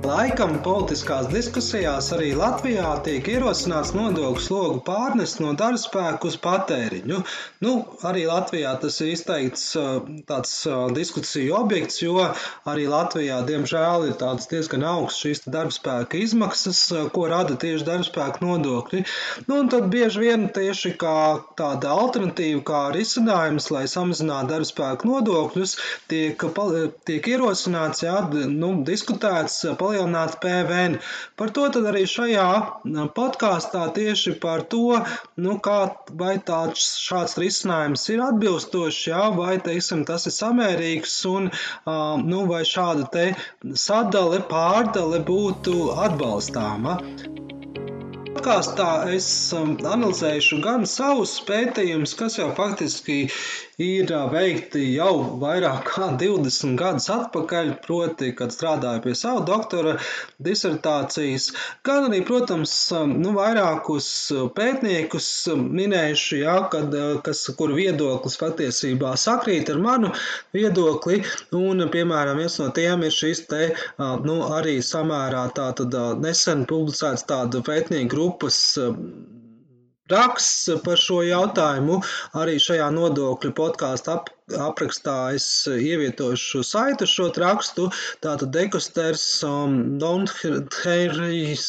Laikam politiskās diskusijās arī Latvijā tiek ierosināts nodokļu slogu pārnest no darba spēka uz patēriņu. Nu, arī Latvijā tas ir izteikts tāds diskusiju objekts, jo arī Latvijā, diemžēl, ir tāds diezgan augsts šīs darba spēka izmaksas, ko rada tieši darba spēka nodokļi. Nu, un tad bieži vien tieši kā tāda alternatīva, kā risinājums, lai samazinātu darba spēka nodokļus, tiek, tiek ierosināts, jā, nu, diskutēts, palielināt PVN. Par to tad arī šajā podkāstā tieši par to, nu, kā, vai tāds šāds risinājums ir atbilstošs, jā, vai, teiksim, tas ir samērīgs un, nu, vai šāda te sadale, pārdale būtu atbalstāma podkāstā es analizēšu gan savus pētījumus, kas jau faktiski ir veikti jau vairāk kā 20 gadus atpakaļ, proti, kad strādāju pie savu doktora disertācijas, gan arī, protams, nu, vairākus pētniekus minējuši, jā, kad, kas, kur viedoklis patiesībā sakrīt ar manu viedokli, un, piemēram, viens no tiem ir šis te, nu, arī samērā tātad nesen publicēts tāda pētnieku grupas raksts par šo jautājumu arī šajā nodokļu podkāstu ap, aprakstā es ievietošu saiti šo rakstu. Tātad Dekosters, um, Donherijs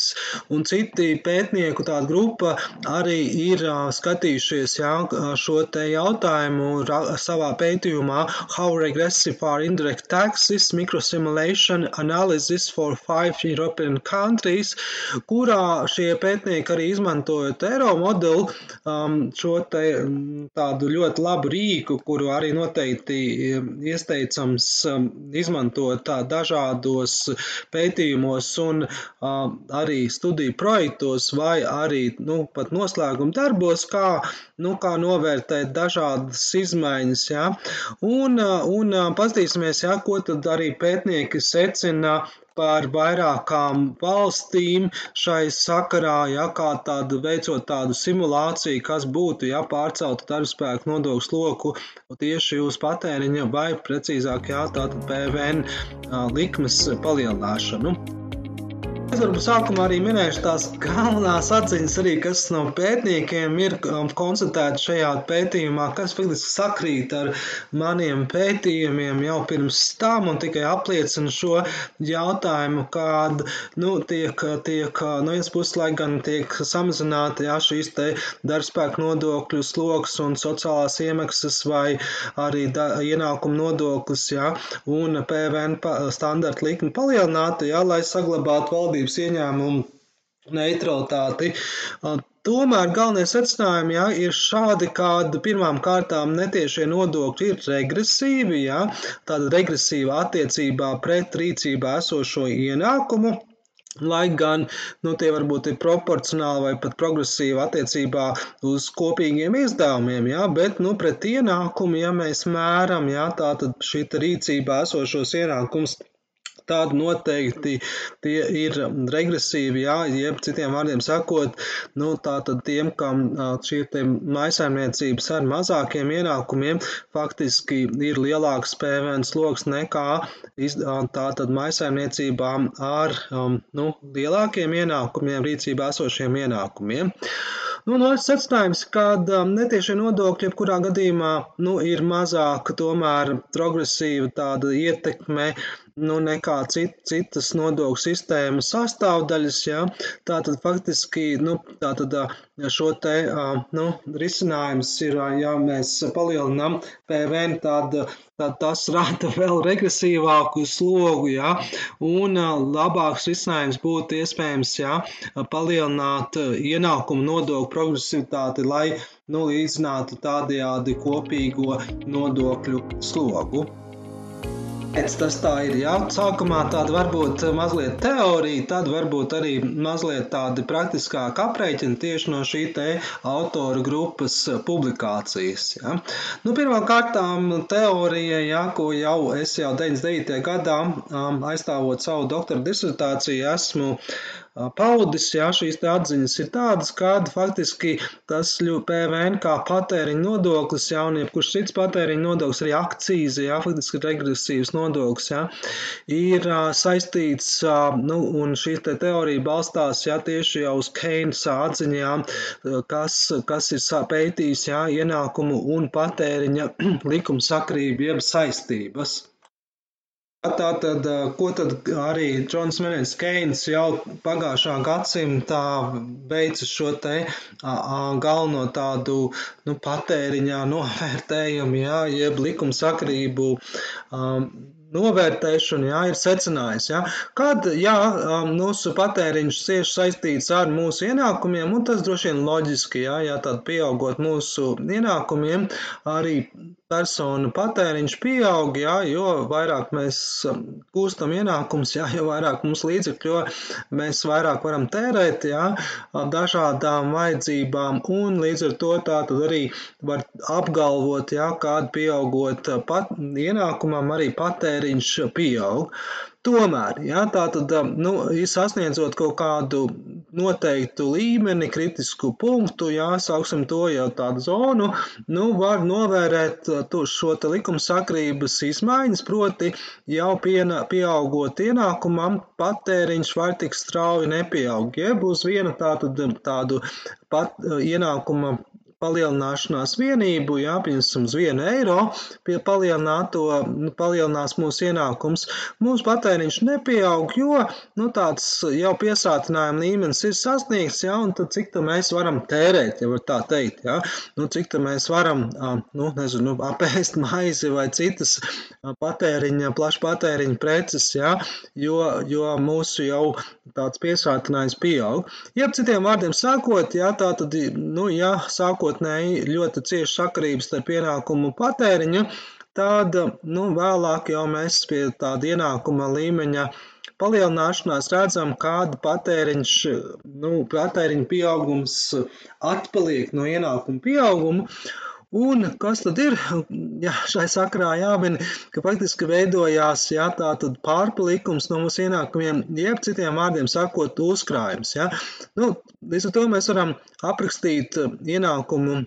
un citi pētnieku tāda grupa arī ir uh, skatījušies jā, šo te jautājumu ra, savā pētījumā How Regressive are Indirect Taxes Microsimulation Analysis for Five European Countries, kurā šie pētnieki arī izmantojot eiro modeli um, šo te um, tādu ļoti labu rīku, kuru arī noteikti noteikti ieteicams izmantot dažādos pētījumos un arī studiju projektos vai arī nu, pat noslēguma darbos, kā, nu, kā novērtēt dažādas izmaiņas. Ja? Un, un paskatīsimies, ja, ko tad arī pētnieki secina par vairākām valstīm šai sakarā, ja kā tādu veicot tādu simulāciju, kas būtu, ja pārceltu darbspēku nodokļu sloku tieši uz patēriņa vai precīzāk, jā, tātad PVN likmes palielināšanu. Es varbūt sākumā arī minēšu tās galvenās atziņas, arī, kas no pētniekiem ir um, konstatētas šajā pētījumā, kas faktiski sakrīt ar maniem pētījumiem jau pirms tam un tikai apliecina šo jautājumu, kad nu, tiek, tiek no vienas puses, lai gan tiek samazināta jā, šīs te darbspēku nodokļu sloks un sociālās iemaksas vai arī da, ienākuma nodoklis, jā, un PVN standarta likme palielināta, jā, lai saglabātu valdību valdības ieņēmumu neutralitāti. Tomēr galvenie secinājumi ja, ir šādi, ka pirmām kārtām netiešie nodokļi ir regresīvi, ja, tāda regresīva attiecībā pret rīcībā esošo ienākumu. Lai gan nu, tie varbūt ir proporcionāli vai pat progresīvi attiecībā uz kopīgiem izdevumiem, ja, bet nu, pret ienākumu, ja mēs mēram, ja, šī rīcībā esošos ienākums tad noteikti tie ir regresīvi, jā, jeb citiem vārdiem sakot, nu, tātad tiem, kam šie te maisaimniecības ar mazākiem ienākumiem faktiski ir lielāks PVN sloks nekā tātad maisaimniecībām ar nu, lielākiem ienākumiem, rīcībā esošiem ienākumiem. Nu, no secinājums, ka um, netiešie nodokļi jebkurā gadījumā nu, ir mazāk tomēr progresīva tāda ietekme nu, nekā cit, citas nodokļu sistēmas sastāvdaļas. Ja? Tātad faktiski nu, tātad, šo te nu, risinājums ir, ja mēs palielinām PVN, tad, tad tas rada vēl regresīvāku slogu, ja, un labāks risinājums būtu iespējams, ja, palielināt ienākumu nodokļu progresivitāti, lai nu, līdzinātu tādajādi kopīgo nodokļu slogu. Kāpēc tas tā ir? Jā, sākumā tāda varbūt mazliet teorija, tad varbūt arī mazliet tādi praktiskāki aprēķini tieši no šī te autoru grupas publikācijas. Ja. Nu, Pirmkārt, teorija, ja, ko jau es jau 99. gadā aizstāvot savu doktora disertāciju esmu paudis, jā, šīs atziņas ir tādas, kāda faktiski tas PVN kā patēriņa nodoklis, jā, un jebkurš cits patēriņa nodoklis, arī akcīze, jā, faktiski regresīvs nodoklis, jā, ir saistīts, nu, un šī te teorija balstās, jā, tieši jau uz Keynes atziņām, kas, kas ir pētījis, jā, ienākumu un patēriņa likumsakrību jeb saistības. Tātad, ko tad arī Džons Menens Keins jau pagājušā gadsimtā veica šo te galveno tādu nu, patēriņā novērtējumu, jā, jeb likumsakrību um, novērtēšanu, jā, ir secinājis, jā, kad jā, mūsu patēriņš cieši saistīts ar mūsu ienākumiem, un tas droši vien loģiski, jā, jā tad pieaugot mūsu ienākumiem, arī personu patēriņš pieaug, jā, jo vairāk mēs gūstam ienākums, jā, jo vairāk mums līdzekļu, jo mēs vairāk varam tērēt, jā, dažādām vajadzībām, un līdz ar to tā tad arī var apgalvot, jā, kādu pieaugot pat ienākumam arī patēriņš pieaug. Tomēr, ja, tātad, nu, sasniedzot kaut kādu noteiktu līmeni, kritisku punktu, jā, sauksim to jau tādu zonu, nu, var novērēt šo te likumsakrības izmaiņas, proti jau piena, pieaugot ienākumam, patēriņš var tik strauji nepieaug, jeb uz vienu tādu, tādu pat, ienākuma palielināšanās vienību, jā, piemēram, uz 1 eiro, pie palielināto, nu, palielinās mūsu ienākums, mūsu patēriņš nepieaug, jo, nu, tāds jau piesātinājuma līmenis ir sasniegts, jā, un tad cik tā mēs varam tērēt, ja var tā teikt, jā, nu, cik tā mēs varam, nu, nezinu, apēst maizi vai citas patēriņa, plaši patēriņa preces, jā, jo, jo mūsu jau tāds piesātinājums pieaug. Jeb citiem vārdiem sakot, jā, tā tad, nu, jā, sākot sākotnēji ļoti cieši sakarības starp ienākumu un patēriņu, tad nu, vēlāk jau mēs pie tāda ienākuma līmeņa palielināšanās redzam, kāda patēriņš, nu, patēriņa pieaugums atpaliek no ienākuma pieauguma. Un kas tad ir? Jā, šai sakrā jāmin, ka faktiski veidojās jā, tātad pārpalikums no mūsu ienākumiem, jeb citiem vārdiem sakot, uzkrājums. Jā. Nu, līdz ar to mēs varam aprakstīt ienākumu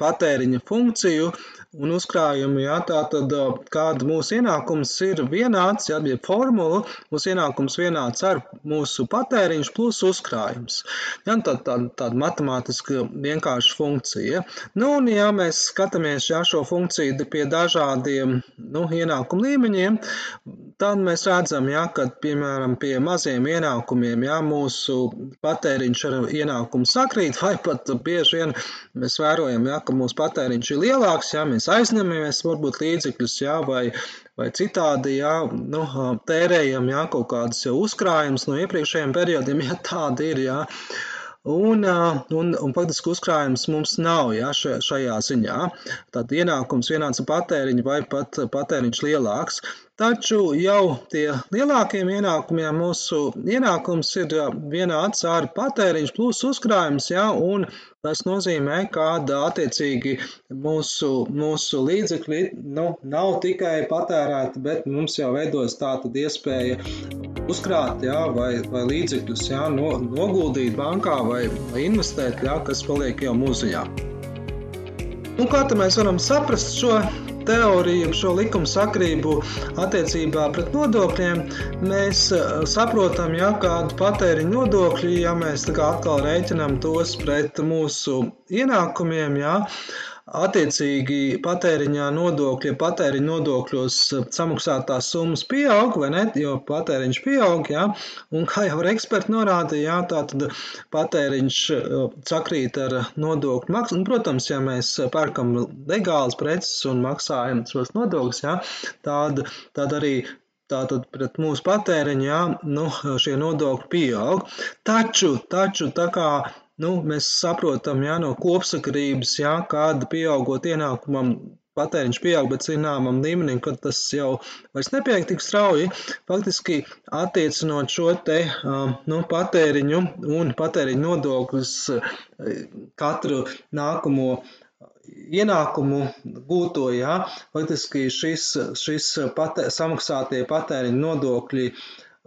patēriņa funkciju un uzkrājumu. Ja, Tātad, kāda mūsu ienākums ir vienāds, ja bija formula, mūsu ienākums vienāds ar mūsu patēriņš plus uzkrājums. Ja, tā, tā, tāda matemātiska vienkārša funkcija. Nu, un, ja mēs skatāmies ja, šo funkciju pie dažādiem nu, ienākumu līmeņiem, tad mēs redzam, ja, ka, piemēram, pie maziem ienākumiem, ja mūsu patēriņš ar ienākumu sakrīt, vai pat bieži vien mēs vērojam, ja, ka mūsu patēriņš ir lielāks, ja mēs aizņemamies varbūt līdzekļus, ja, vai, vai citādi ja, nu, tērējam ja, kaut kādus uzkrājumus no iepriekšējiem periodiem, ja tādi ir. Ja. Un, un, un faktiski uzkrājums mums nav ja, šajā ziņā. Tad ienākums vienāds ar patēriņu vai pat patēriņš lielāks. Taču jau tie lielākiem ienākumiem mūsu ienākums ir vienāds ar patēriņš plus uzkrājums, ja, un tas nozīmē, ka attiecīgi mūsu, mūsu līdzekļi nu, nav tikai patērēti, bet mums jau veidojas tāda iespēja uzkrāt, ja, vai, vai līdzekļus ja, no, noguldīt bankā vai, vai investēt, ja, kas paliek jau mūziņā. Un kā mēs varam saprast šo teoriju, šo likumu sakrību attiecībā pret nodokļiem, mēs eh, saprotam, ja kādu patēriņu nodokļi, ja mēs atkal rēķinām tos pret mūsu ienākumiem, ja, attiecīgi patēriņā nodokļi, ja patēriņa nodokļos samaksātās summas pieaug, vai ne, jo patēriņš pieaug, jā, un kā jau eksperti norādīja, jā, tā tad patēriņš sakrīt ar nodokļu maksu, un, protams, ja mēs pērkam legālas preces un maksājam šos nodokļus, jā, tad, tad arī Tātad pret mūsu patēriņu, jā, nu, šie nodokļi pieaug. Taču, taču tā kā nu, mēs saprotam, jā, no kopsakarības, jā, kāda pieaugot ienākumam patēriņš pieaug, bet zināmam līmenim, kad tas jau vairs nepieaug tik strauji, faktiski attiecinot šo te nu, patēriņu un patēriņu nodokļus katru nākamo ienākumu gūto, jā, faktiski šis, šis patē, samaksātie patēriņa nodokļi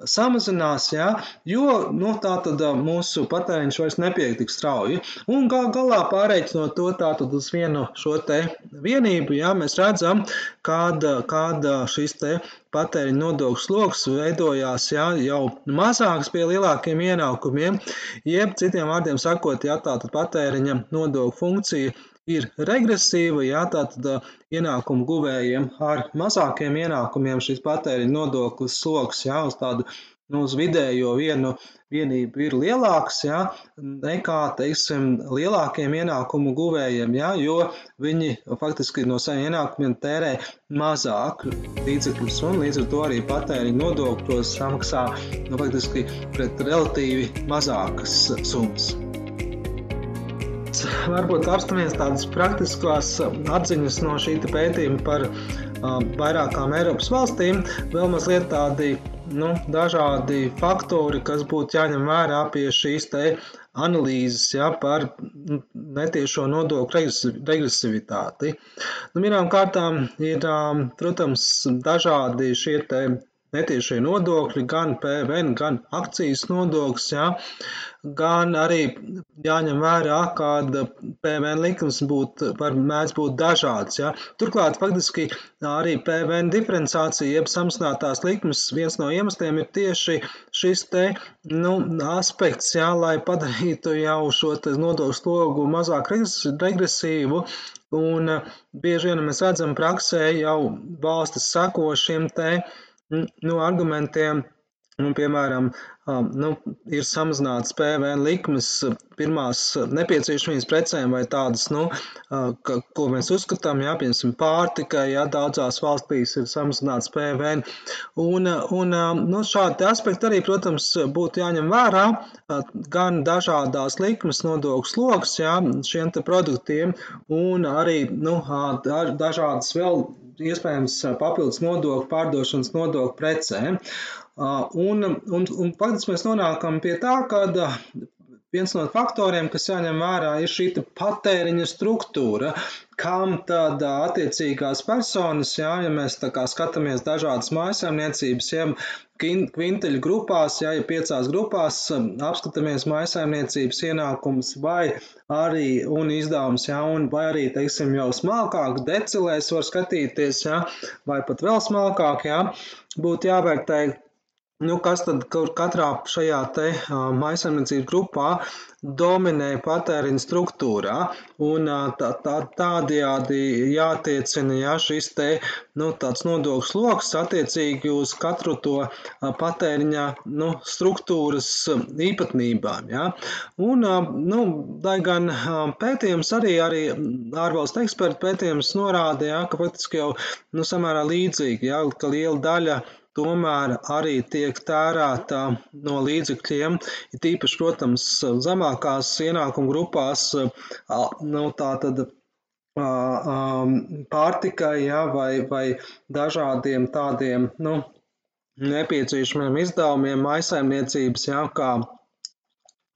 samazinās, jā, jo nu, tā tad mūsu patēriņš vairs nepieeja tik strauji. Un gal galā pārreikinot to tātad uz vienu šo te vienību, jā, mēs redzam, kāda, kāda šis te patēriņa nodokļu sloks veidojās jā, jau mazāks pie lielākiem ienākumiem, jeb citiem vārdiem sakot, jā, tātad patēriņa nodokļu funkcija ir regresīva, jā, tātad ienākumu guvējiem ar mazākiem ienākumiem šis patēriņa nodoklis sloks, jā, uz tādu, nu, uz vidējo vienu vienību ir lielāks, jā, nekā, teiksim, lielākiem ienākumu guvējiem, jā, jo viņi faktiski no saviem ienākumiem tērē mazāk līdzekļus un līdz ar to arī patēriņa nodokļos samaksā, nu, faktiski pret relatīvi mazākas summas varbūt apstāmies tādas praktiskās atziņas no šī pētījuma par vairākām Eiropas valstīm, vēl mazliet tādi nu, dažādi faktori, kas būtu jāņem vērā pie šīs te analīzes ja, par nu, netiešo nodokļu regresivitāti. Nu, Pirmām kārtām ir, protams, dažādi šie netiešie nodokļi, gan PVN, gan akcijas nodoklis, ja, gan arī jāņem vērā, kāda PVN likums būt, var mēdz būt dažāds. Ja. Turklāt, faktiski arī PVN diferenciācija, jeb samazinātās likmes, viens no iemesliem ir tieši šis te nu, aspekts, ja, lai padarītu jau šo nodokļu slogu mazāk regresīvu. Un bieži vien mēs redzam praksē jau valstis sako šiem te uh, nu, argumentiem, nu, piemēram, nu, ir samazināts PVN likmes pirmās nepieciešamības precēm vai tādas, nu, ka, ko mēs uzskatām, jā, piemēram, pārtikai, jā, daudzās valstīs ir samazināts PVN. Un, un nu, šādi aspekti arī, protams, būtu jāņem vērā, gan dažādās likmes nodokļu sloks, jā, šiem te produktiem, un arī, nu, dažādas vēl iespējams papildus nodokļu, pārdošanas nodokļu precēm. Un, un, un faktiski mēs nonākam pie tā, ka viens no faktoriem, kas jāņem vērā, ir šī patēriņa struktūra, kam tad attiecīgās personas, jā, ja mēs tā kā skatāmies dažādas mājasēmniecības, ja kvinteļu grupās, ja, ja piecās grupās apskatāmies mājasēmniecības ienākums vai arī un izdevums, ja, un vai arī, teiksim, jau smalkāk decilēs var skatīties, ja, vai pat vēl smalkāk, ja, būtu jāvērtē Nu, kas tad katrā šajā te maisaimniecības grupā dominē patēriņa struktūrā, un tā, tā, tādējādi jātiecina ja, šis te nu, tāds nodokļu sloks attiecīgi uz katru to patēriņa nu, struktūras īpatnībām. Ja. Un, nu, lai gan pētījums arī, arī ārvalstu ekspertu pētījums norāda, ja, ka faktiski jau nu, samērā līdzīgi, ja, ka liela daļa tomēr arī tiek tērēta no līdzekļiem, ir tīpaši, protams, zemākās ienākuma grupās, nu, tā tad pārtikai, ja, vai, vai dažādiem tādiem, nu, nepieciešamiem izdevumiem maisaimniecības, ja, kā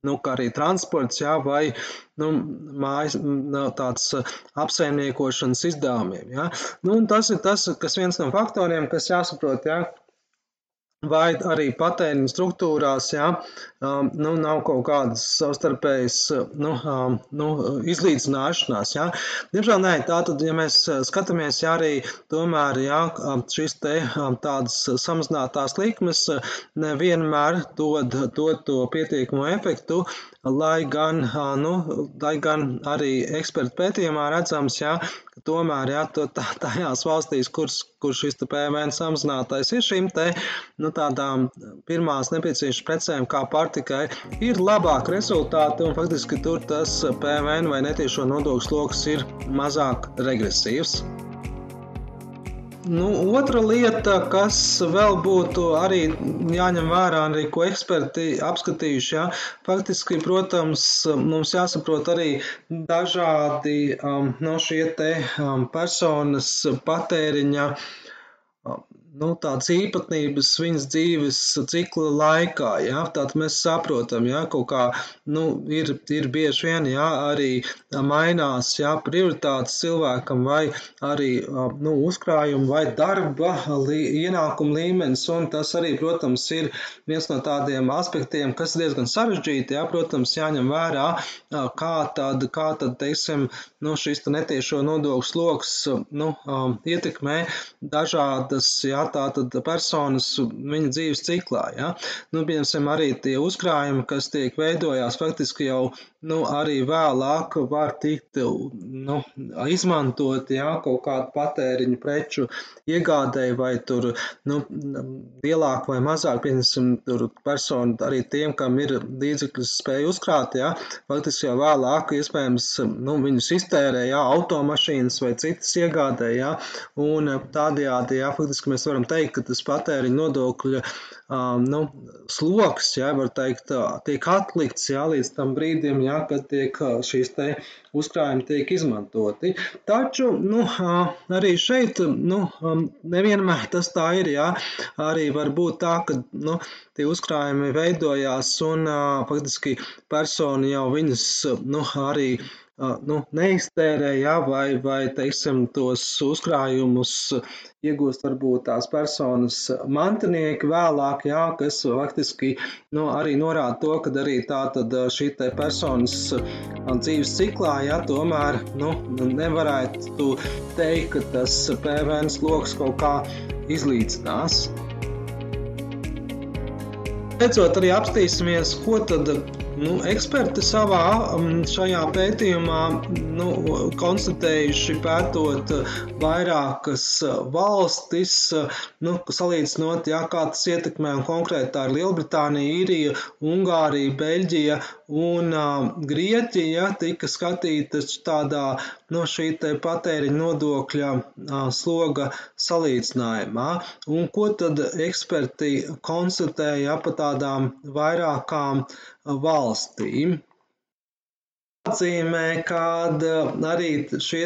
nu, kā arī transports, jā, vai nu, mājas, tāds apsaimniekošanas izdevumiem. Jā. Nu, tas ir tas, kas viens no faktoriem, kas jāsaprot, jā, vai arī patēriņa struktūrās, ja, um, nu, nav kaut kādas savstarpējas nu, um, nu, izlīdzināšanās. Ja. Diemžēl nē, tātad, ja mēs skatāmies, ja arī tomēr ja, šis te tādas samazinātās likmes nevienmēr dod, dod to pietiekamo efektu, lai gan, nu, lai gan arī ekspertu pētījumā redzams, jā, ka tomēr, jā, to, tā, tajās valstīs, kur, kur šis PVN samazinātais ir šīm te, nu, tādām pirmās nepieciešamās precēm kā pārtikai, ir labāk rezultāti un faktiski tur tas PVN vai netiešo nodokļu sloks ir mazāk regresīvs. Nu, otra lieta, kas vēl būtu arī jāņem vērā, arī ko eksperti apskatījuši, ja, faktiski, protams, mums jāsaprot arī dažādi um, no šie te um, personas patēriņa um, nu, tādas īpatnības viņas dzīves cikla laikā. Ja? Tātad mēs saprotam, ja, kaut kā nu, ir, ir bieži vien ja, arī mainās ja, prioritātes cilvēkam, vai arī nu, uzkrājuma vai darba lī, ienākuma līmenis. Tas arī, protams, ir viens no tādiem aspektiem, kas ir diezgan sarežģīti. Ja? Protams, jāņem vērā, kā tad, kā tad teiksim, nu, šis netiešo nodokļu sloks nu, ietekmē dažādas. Ja, jā, tā tad personas viņa dzīves ciklā, jā. Nu, piemēram, arī tie uzkrājumi, kas tiek veidojās faktiski jau nu, arī vēlāk var tikt nu, izmantot jā, kaut kādu patēriņu preču iegādēji vai tur nu, lielāk vai mazāk, piemēram, tur personu arī tiem, kam ir līdzekļus spēja uzkrāt, jā, faktiski jau vēlāk iespējams nu, viņus iztērē, jā, automašīnas vai citas iegādē, jā, un tādējādi, jā, faktiski mēs varam teikt, ka tas patēriņa nodokļa um, nu, sloks, jā, var teikt, tiek atlikts, jā, līdz tam brīdim, jā, kad tiek šīs te uzkrājumi tiek izmantoti. Taču nu, arī šeit nu, nevienmēr tas tā ir. Ja. Arī var būt tā, ka nu, tie uzkrājumi veidojās un faktiski persona jau viņas nu, arī nu, neiztērē, ja, vai, vai teiksim, tos uzkrājumus iegūst varbūt tās personas mantinieki vēlāk, ja, kas faktiski nu, arī norāda to, ka arī tā tad šī personas dzīves ciklā, ja, tomēr nu, nevarētu teikt, ka tas PVN sloks kaut kā izlīdzinās. Beidzot, arī apstīsimies, ko tad Nu, eksperti savā um, šajā pētījumā nu, konstatējuši, pētot uh, vairākas uh, valstis, uh, nu, salīdzinot, jā, kā tas ietekmē konkrēti tā ir Lielbritānija, Īrija, Ungārija, Beļģija un uh, Grieķija, tika skatītas tādā no šī patēriņa nodokļa sloga salīdzinājumā. Un ko tad eksperti konstatēja pa tādām vairākām valstīm. Atzīmē, ka arī šie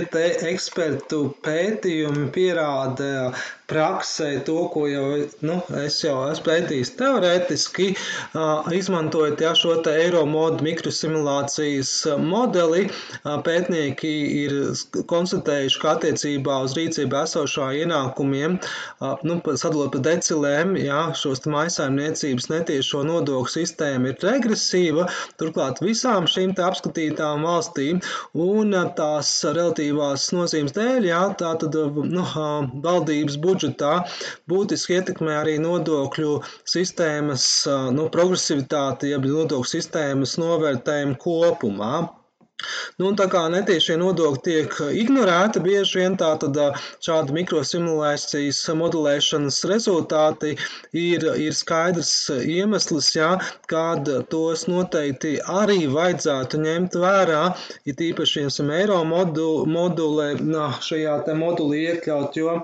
ekspertu pētījumi pierāda praksē to, ko jau nu, es jau esmu pētījis teorētiski, izmantojot ja, šo te Eiromodu mikrosimulācijas modeli, pētnieki ir konstatējuši, ka attiecībā uz rīcību esošā ienākumiem, nu, sadalot pa decilēm, ja, šos maisaimniecības netiešo nodokļu sistēma ir regresīva, turklāt visām šīm te apskatītām valstīm un tās relatīvās nozīmes dēļ, ja, tā tad, nu, valdības budžeta budžetā būtiski ietekmē arī nodokļu sistēmas nu, progresivitāti, jeb nodokļu sistēmas novērtējumu kopumā. Nu, tā kā netiešie nodokļi tiek ignorēti, bieži vien šāda mikrosimulācijas modelēšanas rezultāti ir, ir skaidrs iemesls, jā, kad tos noteikti arī vajadzētu ņemt vērā, ir tīpaši, ja eiro modu, modulē, šajā te modulī iekļaut, jo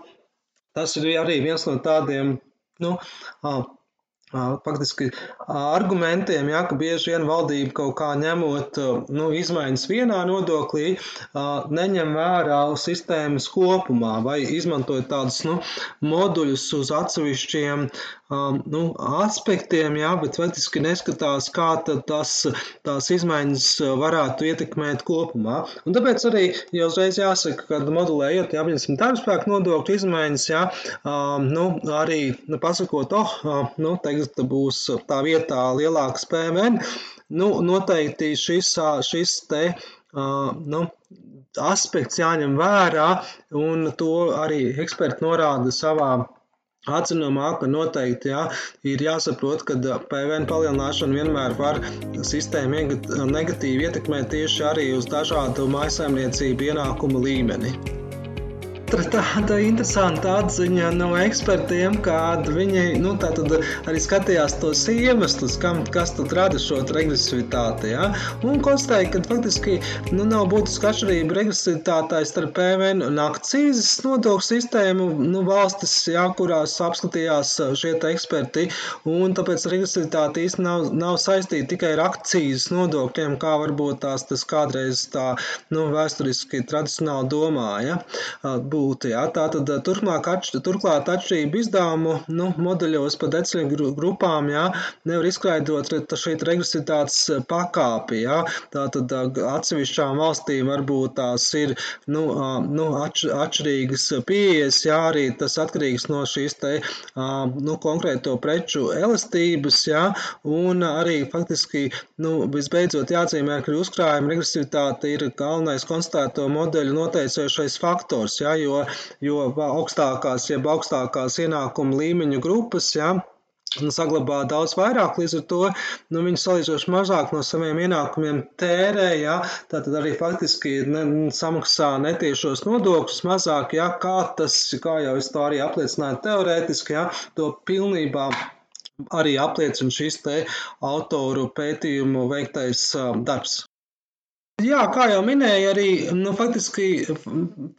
Tas ir arī viens no tādiem nu, faktiski argumentiem, ja, ka bieži vien valdība kaut kā ņemot nu, izmaiņas vienā nodoklī, neņem vērā sistēmas kopumā vai izmantojot tādus nu, moduļus uz atsevišķiem nu, aspektiem, jā, bet faktiski neskatās, kā tas, tās izmaiņas varētu ietekmēt kopumā. Un tāpēc arī jau uzreiz jāsaka, ka modulējot, jā, piemēram, darbspēku nodokļu izmaiņas, jā, nu, arī nu, pasakot, oh, nu, teiks, tagad būs tā vietā lielāks PVN, nu, noteikti šis, šis te, nu, aspekts jāņem vērā, un to arī eksperti norāda savā Atzinumā, ka noteikti jā, ir jāsaprot, ka PVN palielināšana vienmēr var sistēmu negatīvi ietekmēt tieši arī uz dažādu maisaimniecību ienākumu līmeni tāda interesanta atziņa no ekspertiem, kad viņi nu, arī skatījās tos iemeslus, kam, kas tad rada šo regresivitāti. Ja? Un konstatēja, ka faktiski nu, nav būtiska atšķirība regresivitātei starp PVN un akcijas nodokļu sistēmu nu, valstis, ja, kurās apskatījās šie eksperti. Un tāpēc regresivitāte īstenībā nav, nav saistīta tikai ar akcijas nodokļiem, kā varbūt tās tas kādreiz tā nu, vēsturiski tradicionāli domāja. Bū būtu. Ja? Tātad turpmāk, atš, turklāt atšķirību izdevumu nu, modeļos pa deciļu grupām ja? nevar izskaidrot šī regresivitātes pakāpi. Ja? Tātad atsevišķām valstīm varbūt tās ir nu, nu, atš, atšķirīgas pieejas, ja? arī tas atkarīgs no šīs te nu, konkrēto preču elastības, ja? un arī faktiski nu, visbeidzot jāatzīmē, ka uzkrājuma regresivitāte ir galvenais konstatēto modeļu noteicošais faktors, ja? jo jo, jo augstākās, jeb augstākās ienākuma līmeņu grupas, ja, saglabā daudz vairāk, līdz ar to nu, viņi salīdzinoši mazāk no saviem ienākumiem tērē, ja, tātad arī faktiski ne, samaksā netiešos nodokļus mazāk, ja, kā tas, kā jau es to arī apliecināju teorētiski, ja, to pilnībā arī apliecina šis te autoru pētījumu veiktais darbs. Jā, kā jau minēju, arī nu, faktiski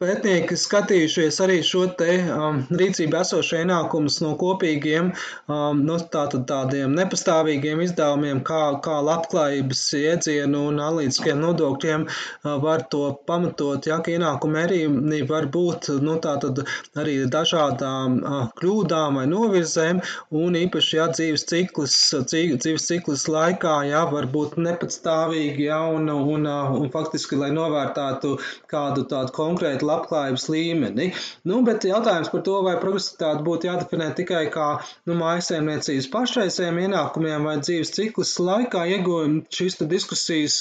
pētnieki skatījušies arī šo te um, rīcību esošo ienākumus no kopīgiem, um, no tātad tādiem nepastāvīgiem izdevumiem, kā, kā labklājības iedzienu un analītiskiem nodokļiem uh, var to pamatot, ja, ka ienākumi arī var būt, nu, tātad arī dažādām uh, kļūdām vai novirzēm, un īpaši, ja dzīves ciklis, dzīves ciklis laikā, ja, var būt nepastāvīgi, ja, un, un uh, un faktiski, lai novērtētu kādu tādu konkrētu labklājības līmeni. Nu, bet jautājums par to, vai progresivitāte būtu jādefinē tikai kā nu, mājasēmniecības pašreizējiem ienākumiem vai dzīves ciklas laikā iegūmi, šīs diskusijas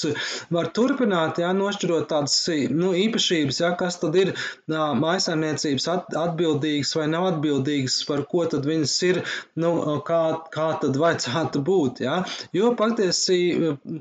var turpināt, jā, nošķirot tādas nu, īpašības, jā, kas tad ir mājasēmniecības atbildīgas vai nav atbildīgas, par ko tad viņas ir, nu, kā, kā tad vajadzētu būt. Jā. Jo patiesi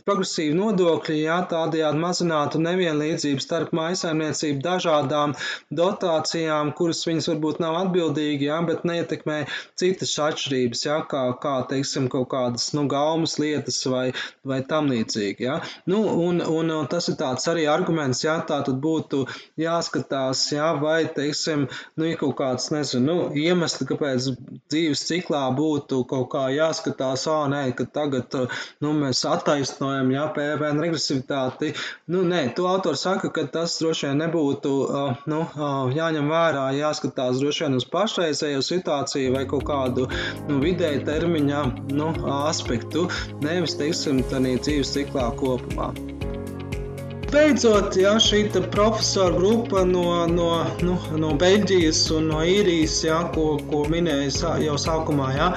progresīvi nodokļi, jā, tādējādi mazinātu nevienlīdzību starp maisaimniecību dažādām dotācijām, kuras viņas varbūt nav atbildīgi, jā, bet neietekmē citas atšķirības, jā, kā, kā teiksim, kaut kādas, nu, gaumas lietas vai, vai tam līdzīgi, jā. Nu, un, un, un tas ir tāds arī arguments, jā, tā tad būtu jāskatās, jā, vai, teiksim, nu, ir kaut kāds, nezinu, nu, iemesli, kāpēc dzīves ciklā būtu kaut kā jāskatās, ā, nē, ka tagad, nu, mēs attaisnojam, jā, PVN regresivitāti, Nu, nē, to autors saka, ka tas droši vien nebūtu uh, nu, uh, jāņem vērā, jāskatās droši vien uz pašreizējo situāciju vai kaut kādu nu, vidēja termiņa nu, aspektu, nevis, teiksim, tādā dzīves ciklā kopumā beidzot, ja, šī profesora grupa no, no, nu, no Beļģijas un no īrijas, ja, ko, ko minēju jau sākumā, ja,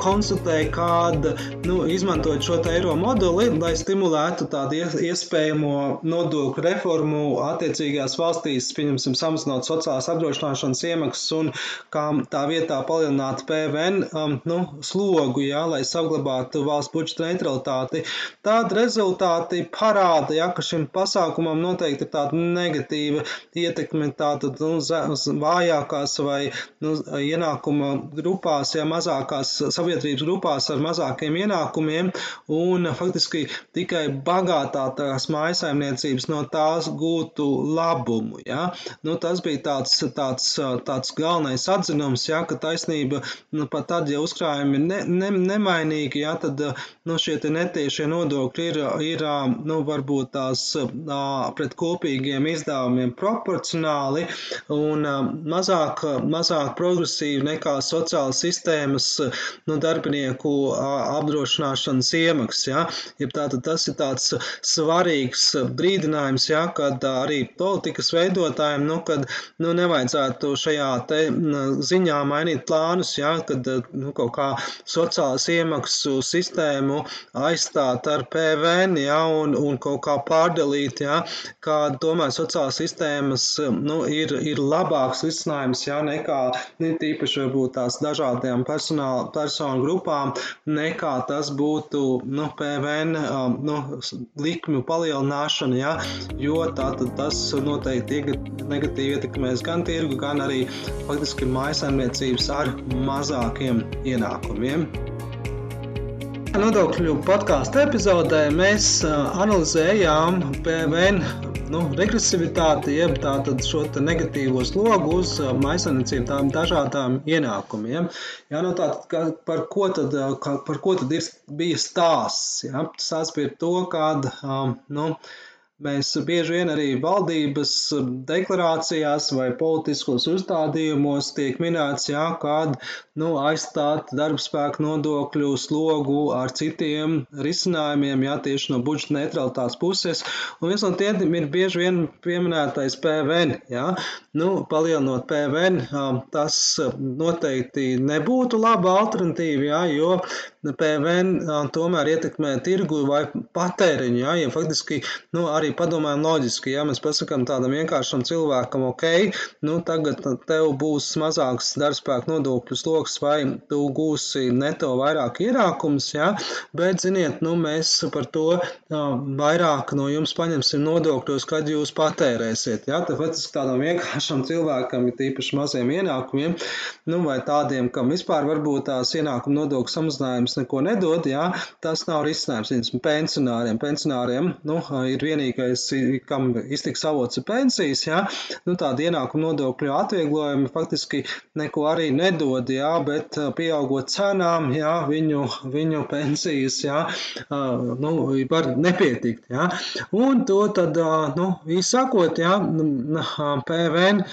konsultēja, kāda nu, izmantojot šo eiro modeli, lai stimulētu tādu iespējamo nodokļu reformu attiecīgās valstīs, pieņemsim, samazinot sociālās apdrošināšanas iemaksas un kā tā vietā palielināt PVN um, nu, slogu, ja, lai saglabātu valsts budžeta neutralitāti. Tādi rezultāti parāda, ja, ka šim pasākumam noteikti ir tāda negatīva ietekme tātad nu, uz vājākās vai nu, ienākuma grupās, ja mazākās sabiedrības grupās ar mazākiem ienākumiem, un faktiski tikai bagātākās mājasaimniecības no tās gūtu labumu. Ja? Nu, tas bija tāds, tāds, tāds galvenais atzinums, ja, ka taisnība nu, pat tad, ja uzkrājumi ir ne, ne, nemainīgi, ja, tad nu, šie netiešie nodokļi ir, ir nu, varbūt tās pret kopīgiem izdevumiem proporcionāli un mazāk, mazāk progresīvi nekā sociālas sistēmas nu, darbinieku apdrošināšanas iemaksas. Ja? Ja tātad tas ir tāds svarīgs brīdinājums, ja, kad arī politikas veidotājiem, nu, kad nu, nevajadzētu šajā te ziņā mainīt plānus, ja, kad nu, kaut kā sociālas iemaksu sistēmu aizstāt ar PVN ja, un, un kaut kā pārdalīt nodalīt, ja, kā tomēr sociālās sistēmas nu, ir, ir labāks risinājums ja, nekā nu, tīpaši varbūt tās dažādajām personu grupām, nekā tas būtu nu, PVN nu, likmju palielināšana, ja, jo tā, tas noteikti negatīvi ietekmēs gan tirgu, gan arī faktiski mājasemniecības ar mazākiem ienākumiem. Nodokļu podkāstu epizodē mēs analizējām PVN nu, regresivitāti, jeb tātad šo negatīvo slogu uz maisanicību tām dažādām ienākumiem. Jā, nu tātad, par ko tad, par ko tad ir, bija stāsts? Jā? Stāsts bija to, kāda, nu, Mēs bieži vien arī valdības deklarācijās vai politiskos uzstādījumos tiek minēts, jā, kāda nu, aizstāt darbspēku nodokļu slogu ar citiem risinājumiem, jā, tieši no budžeta neutralitātes puses. Un viens no tiem ir bieži vien pieminētais PVN. Jā. Nu, palielinot PVN, tas noteikti nebūtu laba alternatīva, jā, jo PVN tomēr ietekmē tirgu vai patēriņu. Jā, ja faktiski nu, arī padomājam loģiski, ja mēs pasakām tādam vienkāršam cilvēkam, ok, nu tagad tev būs mazāks darbspēku nodokļu sloks vai tu gūsi neto vairāk ienākums, jā, bet ziniet, nu mēs par to vairāk no jums paņemsim nodokļos, kad jūs patērēsiet. Jā, tad faktiski tādam vienkāršam cilvēkam ir tīpaši maziem ienākumiem, nu vai tādiem, kam vispār varbūt tās ienākuma nodokļu samazinājums mums neko nedod, jā, tas nav risinājums. Pensionāriem, pensionāriem nu, ir vienīgais, kam iztiks avots ir pensijas, jā, nu, tāda ienākuma nodokļu atvieglojumi faktiski neko arī nedod, jā, bet pieaugot cenām, jā, viņu, viņu pensijas, jā, nu, var nepietikt, jā. Un to tad, nu, īsākot, jā, PVN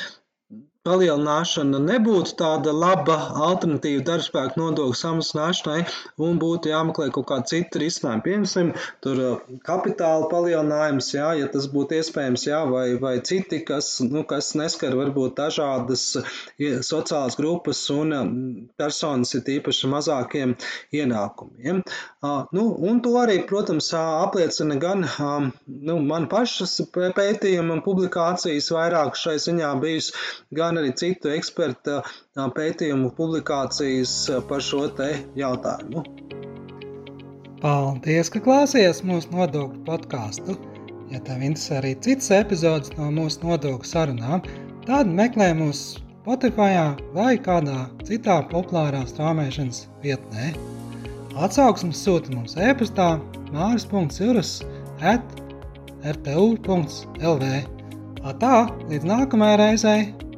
palielināšana nebūtu tāda laba alternatīva darbspēku nodokļu samazināšanai un būtu jāmeklē kaut kāda cita risinājuma. Piemēram, tur uh, kapitāla palielinājums, jā, ja tas būtu iespējams, jā, vai, vai citi, kas, nu, kas neskar varbūt dažādas sociālas grupas un um, personas ir tīpaši mazākiem ienākumiem. Uh, nu, un to arī, protams, apliecina gan um, nu, man pašas pētījuma un publikācijas vairāk šai ziņā bijis, gan gan arī citu ekspertu pētījumu publikācijas par šo te jautājumu. Paldies, ka klausījāties mūsu nodokļu podkāstu. Ja tev interesē arī citas epizodes no mūsu nodokļu sarunām, tad meklē mūs Spotify vai kādā citā populārā strāmošanas vietnē. Atsauksmes sūta mums e-pastā māris.cirus at rtu.lv. Tā, līdz nākamajai reizei!